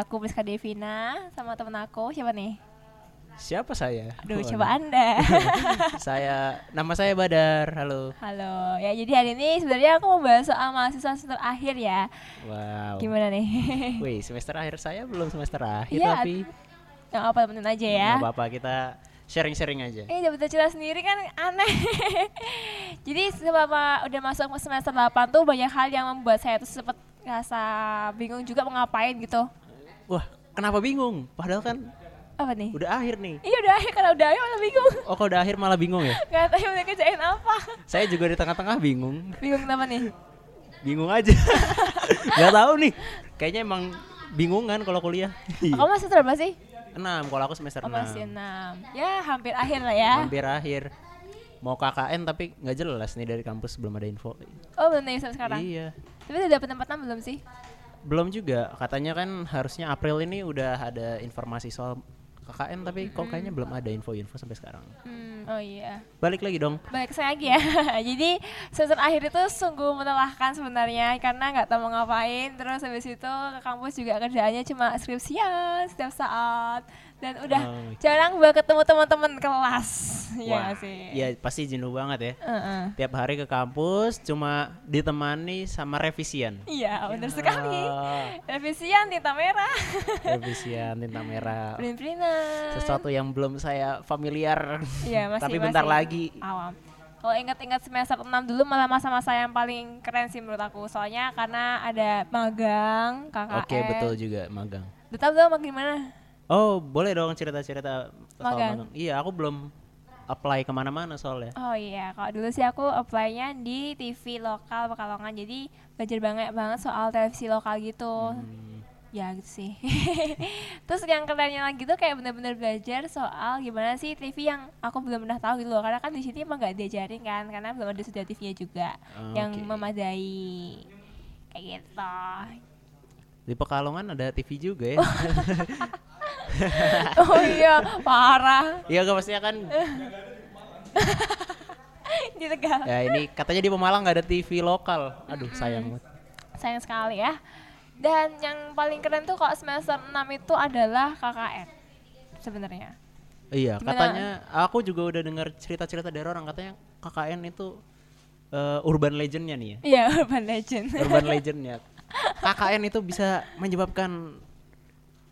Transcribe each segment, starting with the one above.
aku Priska Devina sama temen aku siapa nih? Siapa saya? Aduh, coba Anda. saya nama saya Badar. Halo. Halo. Ya, jadi hari ini sebenarnya aku mau bahas soal mahasiswa semester akhir ya. Wow. Gimana nih? Wih, semester akhir saya belum semester akhir Iya, tapi Yang apa temenin aja ya. nggak apa-apa kita sharing-sharing aja. Eh, dapat cerita sendiri kan aneh. Jadi selama udah masuk semester 8 tuh banyak hal yang membuat saya tuh sempet rasa bingung juga mau ngapain gitu. Wah, kenapa bingung? Padahal kan Apa nih? udah akhir nih. Iya udah akhir karena udah akhir malah bingung. Oh, kalau udah akhir malah bingung ya? Gak tahu mau kerjain apa. Saya juga di tengah-tengah bingung. Bingung kenapa nih? Bingung aja. Gak tahu nih. Kayaknya emang bingungan kalau kuliah. Kamu masih berapa sih? Enam, kalau aku semester Oh, enam. masih 6. Ya, hampir akhir lah ya. Hampir akhir. Mau KKN tapi nggak jelas nih dari kampus belum ada info. Oh, belum nih sekarang. Iya. Tapi udah dapet tempat belum sih? Belum juga. Katanya kan harusnya April ini udah ada informasi soal KKN tapi kok kayaknya belum ada info-info sampai sekarang. Hmm, oh iya. Balik lagi dong. Balik saya lagi ya. Jadi semester akhir itu sungguh melelahkan sebenarnya karena nggak tahu mau ngapain. Terus habis itu ke kampus juga kerjaannya cuma skripsian setiap saat dan udah Oh. jarang banget ketemu teman-teman kelas. Wah, nggak sih. Iya pasti jenuh banget ya. Heeh. Tiap hari ke kampus cuma ditemani sama revisian. Iya, benar sekali. Ah, Revisian tinta merah. revisian tinta merah. Print-printan. Sesuatu yang belum saya familiar. Iya, masih Tapi bentar masih lagi. awam. Kalau ingat-ingat semester 6 dulu malah masa-masa yang paling keren sih menurut aku. Soalnya karena ada magang, KKN. Oke betul juga magang. Belum magang gimana? Oh boleh dong cerita-cerita soal Magang. magang. Iya aku belum apply ke mana-mana soalnya. Oh iya, kalau dulu sih aku apply-nya di TV lokal Pekalongan. Jadi belajar banget banget soal televisi lokal gitu. Hmm, Ya gitu sih. Terus yang kerennya lagi tuh kayak bener-bener belajar soal gimana sih TV yang aku belum pernah tahu gitu loh. Karena kan di sini emang gak diajarin kan, karena belum ada sudah TV-nya juga Oh, yang oke. memadai. Kayak gitu. Di Pekalongan ada TV juga ya. oh iya, parah. Iya gak maksudnya kan Di Tegal. ya ini katanya di Pemalang nggak ada TV lokal. Aduh sayang banget. Sayang sekali ya. Dan yang paling keren tuh kalau semester 6 itu adalah KKN. Sebenarnya. Iya Gimana? katanya aku juga udah dengar cerita-cerita dari orang katanya KKN itu eh, urban legendnya nih ya. Iya, urban legend. Urban legendnya. KKN itu bisa menyebabkan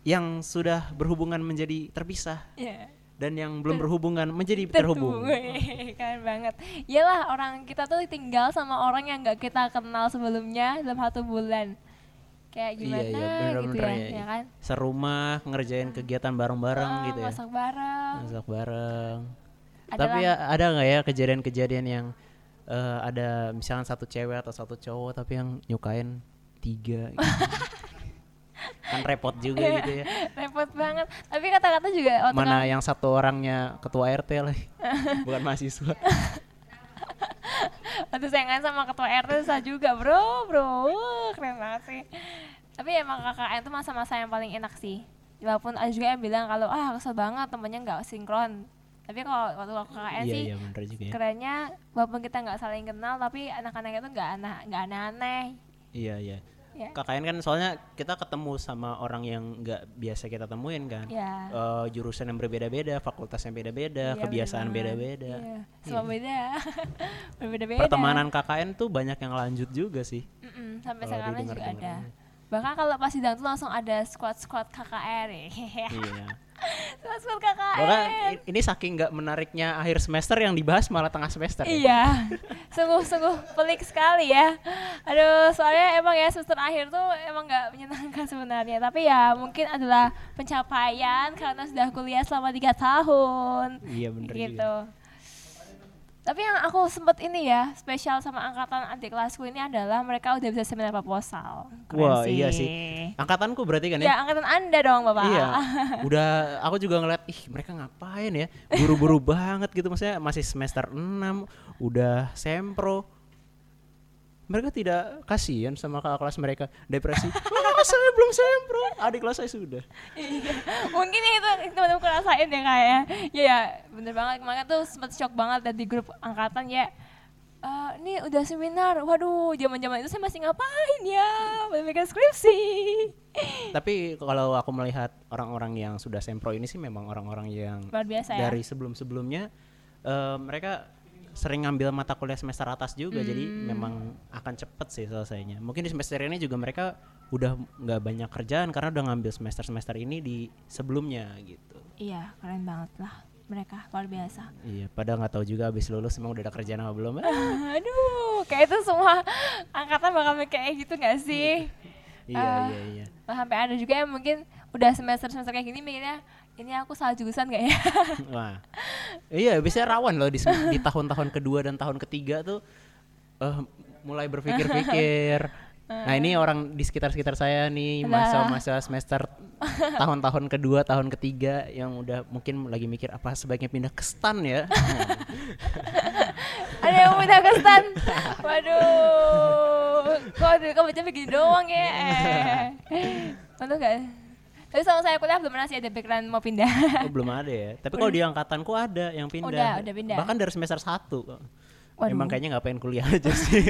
yang sudah berhubungan menjadi terpisah Iya. dan yang belum berhubungan menjadi terhubung. Keren banget. Iyalah orang kita tuh tinggal sama orang yang nggak kita kenal sebelumnya dalam satu bulan. Kayak Iya gimana iya gitu ya, ya. ya kan? Serumah ngerjain kegiatan bareng-bareng Ah, gitu ya. Masak bareng. Masak bareng. Adalah- Tapi ya ada nggak ya kejadian-kejadian yang eh, ada misalnya satu cewek atau satu cowok tapi yang nyukain tiga gitu. kan repot juga Iya, gitu ya. Repot banget. Tapi kata-kata juga waktu Mana kan- yang satu orangnya ketua RT lagi, bukan mahasiswa. Waktu sayangan sama ketua RT susah juga bro, bro, keren banget sih. Tapi emang KKN itu masa-masa yang paling enak sih. Walaupun ada juga yang bilang kalau ah kesel banget temennya nggak sinkron. Tapi kalau waktu aku KKN Iya sih iya juga ya. kerennya walaupun kita nggak saling kenal tapi anak-anak itu nggak aneh nggak aneh-aneh. Iya iya. Ya. KKN kan soalnya kita ketemu sama orang yang nggak biasa kita temuin kan. Ya. Eh, jurusan yang berbeda-beda, fakultas yang beda-beda, Iya, kebiasaan beda-beda. Iya, semua beda. Berbeda-beda. Pertemanan KKN tuh banyak yang lanjut juga sih. Mm-mm, sampai Kalau sekarang juga ada. Bahkan kalau pas sidang tuh langsung ada squad-squad KKR. iya. Squad-squad KKR. Bahkan ini saking nggak menariknya akhir semester yang dibahas malah tengah semester. ya. Iya, sungguh-sungguh pelik sekali ya. Aduh, soalnya emang ya semester akhir tuh emang nggak menyenangkan sebenarnya. Tapi ya mungkin adalah pencapaian karena sudah kuliah selama tiga tahun. Iya bener gitu. juga. Tapi yang aku sempet ini ya spesial sama angkatan adik kelasku ini adalah mereka udah bisa seminar proposal. Keren Wah iya sih. Angkatanku berarti kan ya? Ya angkatan anda dong bapak. Iya. Udah aku juga ngeliat ih mereka ngapain ya? Buru-buru banget gitu maksudnya masih semester 6 udah sempro. Mereka tidak kasihan sama kakak kelas mereka. Depresi. ah, saya belum sempro. Adik kelas saya sudah. Iya. Mungkin itu aku rasain ya kayak ya. Ya bener banget. Kemarin tuh sempet shock banget dan di grup angkatan ya. "Eh, ini udah seminar. Waduh zaman zaman itu saya masih ngapain ya? Bikin skripsi. Tapi kalau aku melihat orang-orang yang sudah sempro ini sih memang orang-orang yang luar biasa ya. dari sebelum-sebelumnya eh, mereka sering ngambil mata kuliah semester atas juga jadi Hmm. memang akan cepet sih selesainya. Mungkin di semester ini juga mereka udah nggak banyak kerjaan karena udah ngambil semester-semester ini di sebelumnya gitu. Iya keren banget lah mereka luar biasa. Iya padahal nggak tahu juga abis lulus emang udah ada kerjaan apa belum. Aduh kayak itu semua angkatan bakal kayak gitu gak sih? Iya Ah. iya iya. Nah, sampai ada juga yang mungkin udah semester semester kayak gini mikirnya ini aku salah jurusan gak ya Wah. Iya, biasanya rawan loh di, di tahun-tahun kedua dan tahun ketiga tuh eh, mulai berpikir-pikir. Nah, ini orang di sekitar-sekitar saya nih masa-masa semester tahun-tahun kedua, tahun ketiga yang udah mungkin lagi mikir apa sebaiknya pindah ke stan ya. ada yang udah ke stan waduh kok kok baca begini doang ya eh. Betul gak? Tapi sama saya kuliah belum pernah sih ada pikiran mau pindah Oh, belum ada ya. Tapi kalau di angkatanku ada yang pindah. Udah, udah pindah. Bahkan dari semester 1. Waduh. Emang kayaknya nggak pengen kuliah aja sih.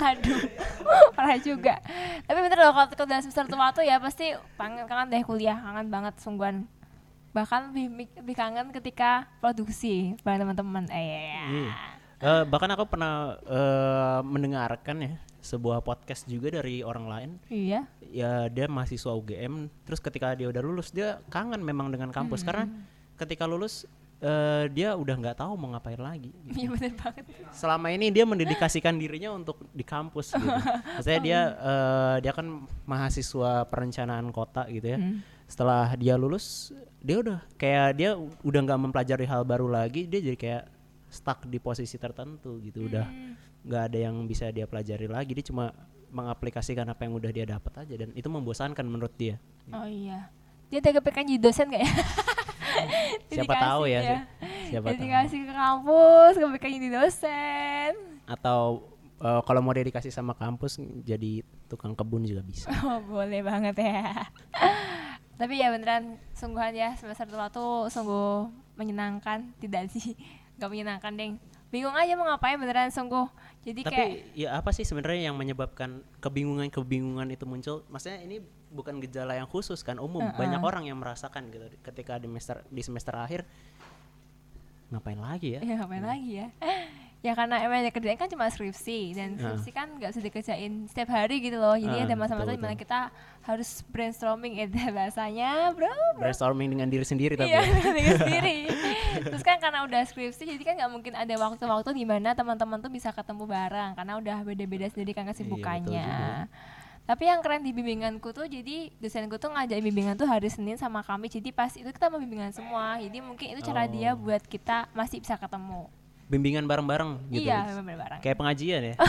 Aduh, parah juga. Tapi bener loh kalau udah semester tua tuh ya pasti kangen kangen deh kuliah, kangen banget sungguhan. Bahkan lebih, lebih kangen ketika produksi bareng teman-teman. Eh, Iya. Eh, bahkan aku pernah eh, mendengarkan ya sebuah podcast juga dari orang lain iya. ya dia mahasiswa UGM terus ketika dia udah lulus dia kangen memang dengan kampus karena ketika lulus eh, dia udah nggak tahu mau ngapain lagi Iya bener banget. selama ini dia mendedikasikan dirinya untuk di kampus gitu maksudnya dia eh, dia kan mahasiswa perencanaan kota gitu ya Hmm. setelah dia lulus dia udah kayak dia udah nggak mempelajari hal baru lagi dia jadi kayak stuck di posisi tertentu gitu udah Hmm. Nggak ada yang bisa dia pelajari lagi dia cuma mengaplikasikan apa yang udah dia dapat aja dan itu membosankan menurut dia Oh iya. Dia ada kepikiran jadi dosen gak ya? siapa tahu ya, dia. siapa Jadi tahu kasih ke kampus, kepikiran jadi dosen. atau eh, kalau mau dedikasi sama kampus jadi tukang kebun juga bisa Oh, boleh banget ya. Tapi ya beneran sungguhan ya semester tua tuh sungguh menyenangkan, tidak sih? Gak menyenangkan, Deng. Bingung aja mau ngapain beneran sungguh. Jadi tapi kayak ya apa sih sebenarnya yang menyebabkan kebingungan-kebingungan itu muncul maksudnya ini bukan gejala yang khusus kan umum Uh-uh. banyak orang yang merasakan gitu ketika di semester di semester akhir ngapain lagi ya ya ngapain lagi ya? Ya karena emang yang kerjain kan cuma skripsi dan Ah. skripsi kan nggak usah dikerjain setiap hari gitu loh. Jadi Ah, ada masa-masa di mana kita harus brainstorming itu bahasanya, bro. brainstorming dengan diri sendiri tapi Iya, ya. dengan sendiri. Terus kan karena udah skripsi, jadi kan nggak mungkin ada waktu-waktu di mana teman-teman tuh bisa ketemu bareng karena udah beda-beda sendiri kan kesibukannya. juga. Tapi yang keren di bimbinganku tuh, jadi dosenku tuh ngajarin bimbingan tuh hari Senin sama kami. Jadi pas itu kita mau bimbingan semua. Jadi mungkin itu cara dia Oh. buat kita masih bisa ketemu. Bimbingan bareng-bareng gitu Iya, memang bareng. kayak pengajian ya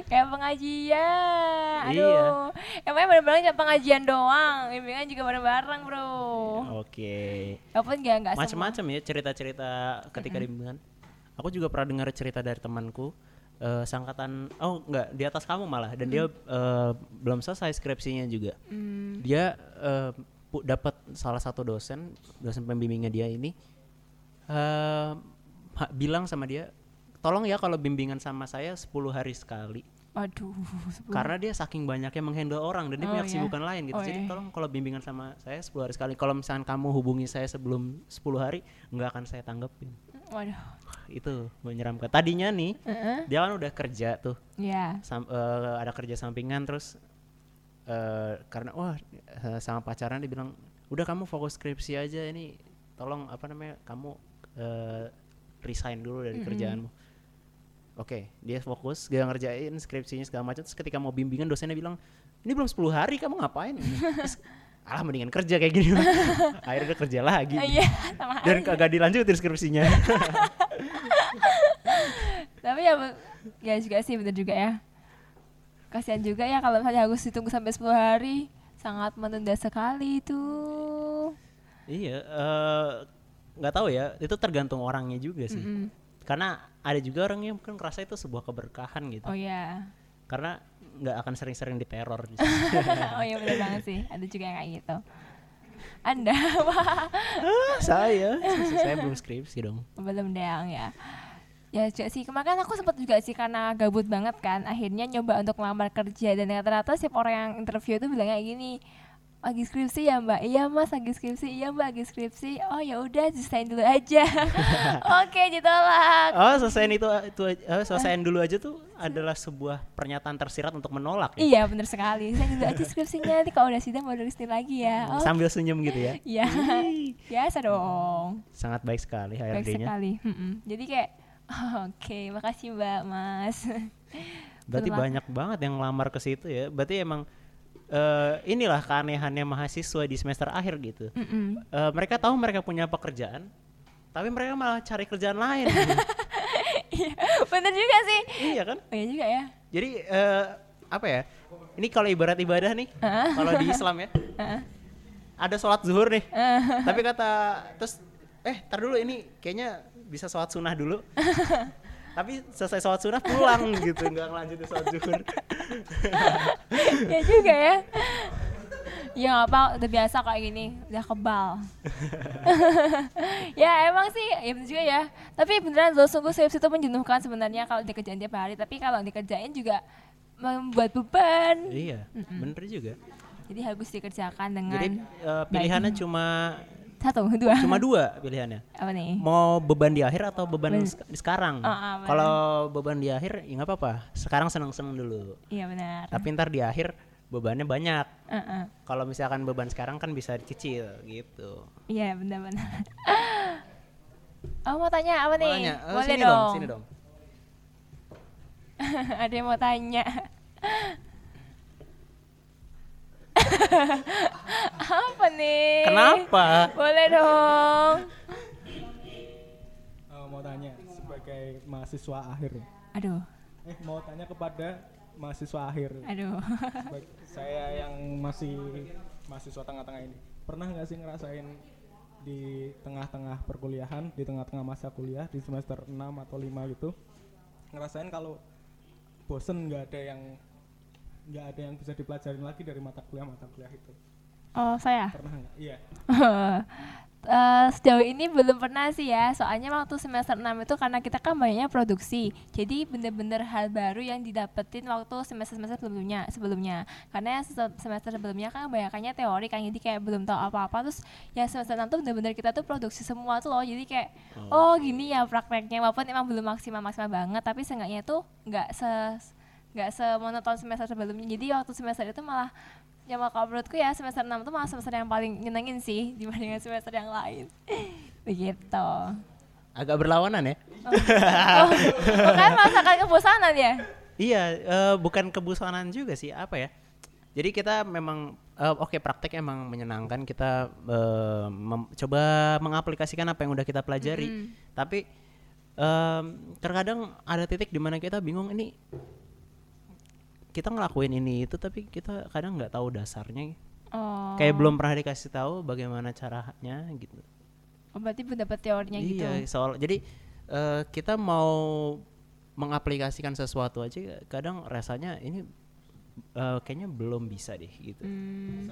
Kayak pengajian. Iya. Aduh. Emangnya bareng-bareng cuma pengajian doang. Bimbingan juga bareng-bareng, Bro. oke Walaupun nggak nggak semua. macam-macam ya cerita-cerita ketika di bimbingan aku juga pernah dengar cerita dari temanku eh, sangkatan oh enggak di atas kamu malah dan dia eh, belum selesai skripsinya juga Hmm. dia eh, pu- dapat salah satu dosen dosen pembimbingnya dia ini eh, ha- bilang sama dia tolong ya kalau bimbingan sama saya 10 hari sekali Aduh, sepuluh. karena dia saking banyaknya menghandle orang dan dia Oh, punya iya. kesibukan lain gitu Oh, jadi iya. tolong kalau bimbingan sama saya 10 hari sekali kalau misalnya kamu hubungi saya sebelum 10 hari nggak akan saya tanggepin Waduh. itu menyeramkan tadinya nih Heeh. dia kan udah kerja tuh Ya. sam- eh, ada kerja sampingan terus eh, karena wah eh, sama pacaran dia bilang udah kamu fokus skripsi aja ini tolong apa namanya kamu eh, resign dulu dari kerjaanmu oke dia fokus dia ngerjain skripsinya segala macam terus ketika mau bimbingan dosennya bilang ini belum 10 hari kamu ngapain Terus, alah mendingan kerja kayak gini akhirnya dia kerja lagi Iya, sama dan aja. kagak dilanjutin skripsinya Tapi ya ya juga sih bener juga ya. Kasihan juga ya kalau misalnya harus ditunggu sampai 10 hari. Sangat menunda sekali itu. Iya, eh, nggak tahu ya. Itu tergantung orangnya juga sih. Mm-mm. Karena ada juga orang yang mungkin ngerasa itu sebuah keberkahan gitu. Oh ya. Karena nggak akan sering-sering diteror. gitu. oh iya bener banget sih. Ada juga yang kayak gitu. Anda wah Ah, saya, saya belum skripsi dong. belum dong ya. Ya juga sih, kemarin aku sempat juga sih karena gabut banget kan Akhirnya nyoba untuk ngelamar kerja Dan ternyata setiap orang yang interview itu bilangnya gini lagi skripsi ya mbak? Iya mas lagi skripsi. Iya mbak lagi skripsi. Oh ya udah selesaiin dulu aja. Oke ditolak. Oh, selesaiin itu itu uh, selesaiin dulu aja tuh adalah sebuah pernyataan tersirat untuk menolak ya. iya bener sekali. Selesaiin dulu aja skripsinya. Nanti kalau udah sidang baru sini lagi ya. Oh Sambil senyum gitu ya. iya. Biasa dong. Sangat baik sekali baik HRD-nya. sekali. Mm-mm. jadi kayak oke makasih mbak mas. Berarti banyak banget yang ngelamar ke situ ya. Berarti emang eh, inilah keanehannya mahasiswa di semester akhir gitu. Mm-mm. Eh, mereka tahu mereka punya pekerjaan, tapi mereka malah cari kerjaan lain. Iya, bener juga sih iya kan? oh iya juga ya Jadi eh, apa ya? Ini kalau ibarat ibadah nih, kalau di Islam ya, ada sholat zuhur nih. Tapi kata terus eh tar dulu ini kayaknya bisa sholat sunnah dulu. tapi selesai sholat sunnah pulang gitu, nggak ngelanjutin sholat zuhur. ya juga ya. Ya nggak apa udah biasa kayak gini udah kebal. Ya emang sih ya bener juga ya. Tapi beneran loh sungguh skripsi itu menjenuhkan sebenarnya kalau dikerjain tiap hari. Tapi kalau dikerjain juga membuat beban. Iya, bener juga. jadi harus dikerjakan dengan Jadi eh, pilihannya cuma satu dua cuma dua pilihannya. apa nih Mau beban di akhir atau beban Ben- sek- sekarang? Ah, benar. Kalau beban di akhir ya nggak apa-apa. Sekarang seneng-seneng dulu. iya benar Tapi ntar di akhir bebannya banyak. Heeh. Kalau misalkan beban sekarang kan bisa dicicil gitu. iya benar-benar oh mau tanya apa nih Makanya, eh, boleh sini dong, dong, sini dong. ada yang mau tanya apa nih? Kenapa? boleh dong. Eh, mau tanya sebagai mahasiswa akhir. Aduh. Eh mau tanya kepada mahasiswa akhir. Aduh. Baik, saya yang masih mahasiswa tengah-tengah ini. Pernah nggak sih ngerasain di tengah-tengah perkuliahan di tengah-tengah masa kuliah di semester 6 atau 5 gitu? Ngerasain kalau bosen nggak ada yang nggak ada yang bisa dipelajarin lagi dari mata kuliah mata kuliah itu. Oh saya? Pernah nggak? Iya. Eh, sejauh ini belum pernah sih ya. Soalnya waktu semester 6 itu karena kita kan banyaknya produksi. Jadi bener-bener hal baru yang didapetin waktu semester-semester sebelumnya sebelumnya. Karena semester sebelumnya kan banyakannya teori kan. Jadi kayak belum tahu apa-apa. Terus ya semester 6 tuh bener-bener kita tuh produksi semua tuh loh. Jadi kayak oh gini ya prakteknya. Walaupun emang belum maksimal-maksimal banget tapi seenggaknya tuh nggak se nggak semonoton semester sebelumnya jadi waktu semester itu malah ya kalau menurutku ya semester 6 tuh malah semester yang paling nyenengin sih dibandingkan semester yang lain begitu Agak berlawanan ya? oh, makanya merasakan kebosanan ya Iya, eh, bukan kebosanan juga sih, apa ya? Jadi kita memang eh, oke praktek emang menyenangkan kita mem- coba mengaplikasikan apa yang udah kita pelajari. Mm-mm. Tapi em, terkadang ada titik di mana kita bingung ini kita ngelakuin ini itu tapi kita kadang nggak tahu dasarnya. oh Kayak belum pernah dikasih tahu bagaimana caranya gitu. oh, berarti pendapat teorinya gitu Iya, soal jadi eh, kita mau mengaplikasikan sesuatu aja kadang rasanya ini eh, kayaknya belum bisa deh gitu. hmm.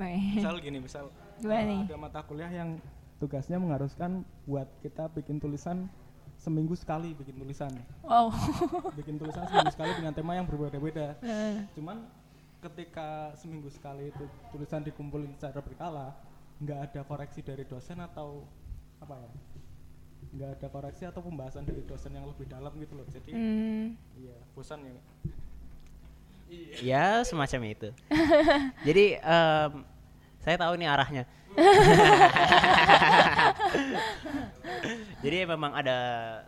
Baik. misal gini misal Gimana nih? ada mata kuliah yang tugasnya mengharuskan buat kita bikin tulisan seminggu sekali bikin tulisan. Wow. Bikin tulisan seminggu sekali dengan tema yang berbeda-beda. Eh, cuman ketika seminggu sekali itu tulisan dikumpulin secara berkala nggak ada koreksi dari dosen atau apa ya? Nggak ada koreksi atau pembahasan dari dosen yang lebih dalam gitu loh. Jadi hmm. iya bosan ya. Ya semacam itu. jadi em, saya tahu nih arahnya. Jadi memang ada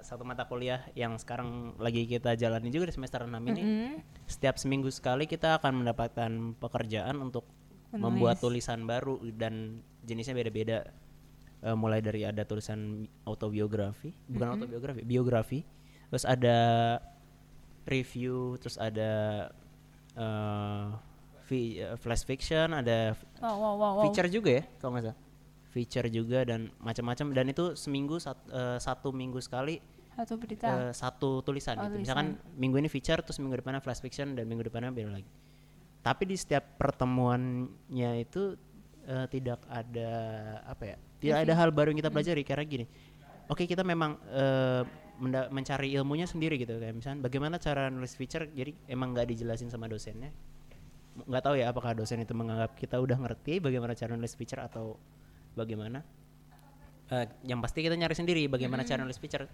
satu mata kuliah yang sekarang lagi kita jalani juga di semester 6 ini. Mm-mm. Setiap seminggu sekali kita akan mendapatkan pekerjaan untuk membuat Menulis. tulisan baru dan jenisnya beda-beda. Eh, mulai dari ada tulisan autobiografi, bukan autobiografi, biografi. Terus ada review, terus ada eh, fi- eh, flash fiction, ada wow wow wow, wow. feature juga ya kalau nggak salah feature juga dan macam-macam. Dan itu seminggu sat- eh, satu minggu sekali satu berita? eh, satu tulisan Oh, gitu. misalkan minggu ini feature terus minggu depannya flash fiction dan minggu depannya beda lagi. Tapi di setiap pertemuannya itu eh, tidak ada apa ya tidak ada hal baru yang kita pelajari. Karena gini oke kita memang menda- mencari ilmunya sendiri gitu. Kayak misalnya bagaimana cara nulis feature jadi emang nggak dijelasin sama dosennya. Nggak tahu ya apakah dosen itu menganggap kita udah ngerti bagaimana cara nulis feature atau bagaimana Eh, yang pasti kita nyari sendiri bagaimana cara nulis feature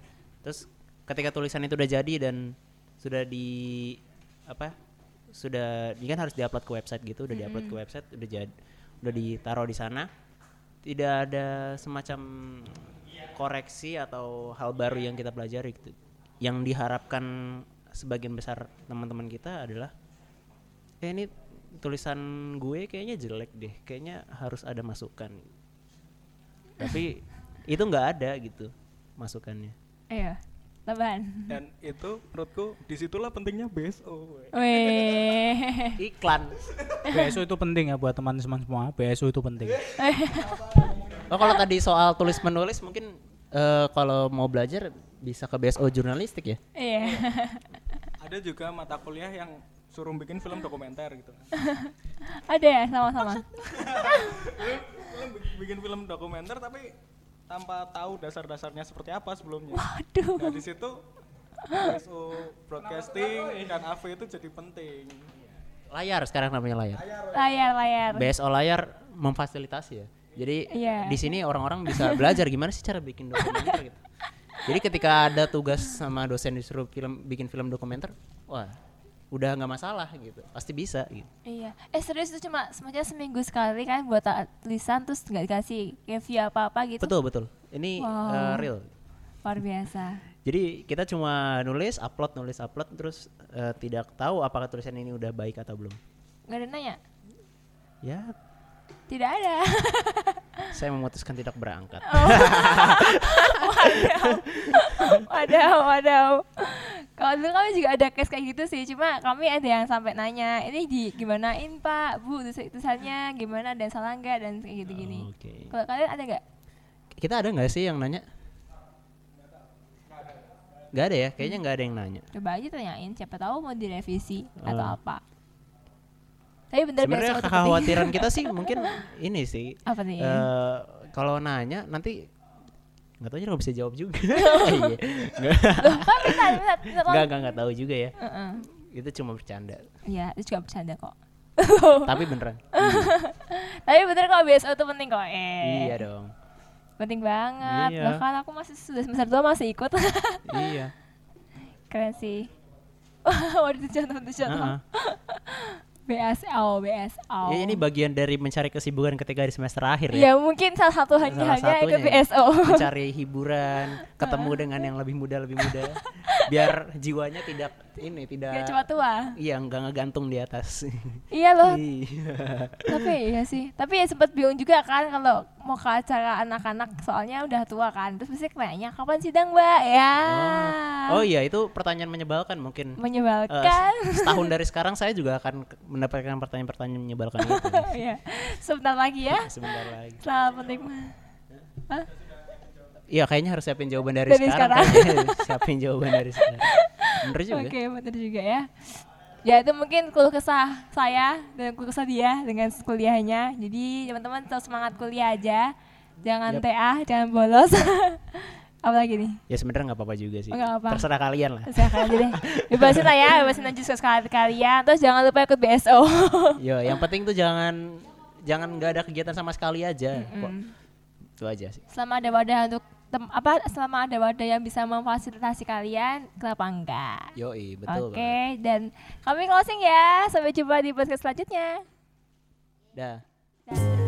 terus ketika tulisan itu udah jadi dan sudah di apa sudah ini kan harus diupload ke website gitu udah diupload ke website udah jadi udah ditaruh di sana tidak ada semacam koreksi atau hal baru yang kita pelajari gitu. Yang diharapkan sebagian besar teman-teman kita adalah eh ini tulisan gue kayaknya jelek deh, kayaknya harus ada masukan. Tapi itu nggak ada gitu masukannya. Iya. Tambahan. Dan itu menurutku di situlah pentingnya BSO. weh. Iklan. BSO itu penting ya buat teman-teman semua. BSO itu penting. Oh kalau tadi soal tulis menulis mungkin eh, kalau mau belajar bisa ke BSO jurnalistik ya. Iya. Ada juga mata kuliah yang suruh bikin film dokumenter gitu. Ada ya sama-sama. Film bi- bikin film dokumenter tapi tanpa tahu dasar-dasarnya seperti apa sebelumnya. Waduh. Nah di situ BSO broadcasting dan AV itu jadi penting. Layar sekarang namanya layar. Layar layar. BSO layar memfasilitasi ya. Jadi Iya. di sini orang-orang bisa belajar gimana sih cara bikin dokumenter gitu. Jadi ketika ada tugas sama dosen disuruh film bikin film dokumenter, wah udah nggak masalah gitu, pasti bisa gitu. Iya. Eh serius itu cuma semacam seminggu sekali kan buat tulisan terus nggak dikasih review apa-apa gitu. Betul betul. Ini Wow. eh, real. Luar biasa. Jadi kita cuma nulis, upload, nulis, upload, terus eh, tidak tahu apakah tulisan ini udah baik atau belum. Nggak ada nanya. Ya, Tidak ada. saya memutuskan tidak berangkat. Oh. wadaw. wadaw, wadaw. Kalau dulu kami juga ada case kayak gitu sih, cuma kami ada yang sampai nanya, ini di gimanain Pak, Bu, tulis- tulisannya gimana, yang salah nggak dan kayak gitu gini. Oke. Kalau kalian ada nggak? Kita ada nggak sih yang nanya? Gak ada ya, kayaknya nggak ada yang nanya. Coba aja tanyain, siapa tahu mau direvisi atau Oh. apa. Tapi bener Sebenarnya kekhawatiran kita sih mungkin ini sih. apa nih? eh kalau nanya nanti nggak tahu aja nggak bisa jawab juga. Iya. Nggak nggak nggak tahu juga ya. Heeh. Itu cuma bercanda. Iya, itu juga bercanda kok. Tapi beneran. Tapi bener kok BSO itu penting kok. Eh. iya dong. Penting banget. Iya. Bahkan aku masih sudah semester 2 masih ikut. iya. Keren sih. Itu contoh, contoh. BSO, BSO. Ya, ini bagian dari mencari kesibukan ketika di semester akhir Ya ya. mungkin salah satu hanya Salah hanya ikut satunya ya. BSO. Mencari hiburan, ketemu dengan yang lebih muda lebih muda, biar jiwanya tidak ini tidak. Gak cuma tua. Iya nggak ngegantung di atas. Iya loh. Iya. Tapi iya sih. Tapi ya sempat bingung juga kan kalau mau ke acara anak-anak soalnya udah tua kan. Terus mesti nanya kapan sidang mbak ya. Oh iya itu pertanyaan menyebalkan mungkin. Menyebalkan. setahun dari sekarang saya juga akan mendapatkan pertanyaan-pertanyaan menyebalkan itu. Iya. Sebentar lagi ya. Sebentar lagi. Selamat penting. Hah? Iya kayaknya harus siapin jawaban dari, Dari sekarang. sekarang. siapin jawaban dari sekarang. Bener juga. Oke, benar juga ya. Ya itu mungkin keluh kesah saya dan keluh kesah dia dengan kuliahnya. Jadi teman-teman tetap semangat kuliah aja. Jangan Yap. TA, jangan bolos. Apalagi nih? Ya sebenarnya nggak apa-apa juga sih. Nggak apa. Terserah kalian lah. Silakan aja deh. Bebasin lah ya, bebasin aja sekali kalian. Terus jangan lupa ikut BSO. Yo, yang penting tuh jangan jangan nggak ada kegiatan sama sekali aja. Kok. Itu aja sih. selama ada wadah untuk tem- apa selama ada wadah yang bisa memfasilitasi kalian, kenapa enggak? Oke, betul banget. dan kami closing ya. Sampai jumpa di podcast selanjutnya. Dah. Dah.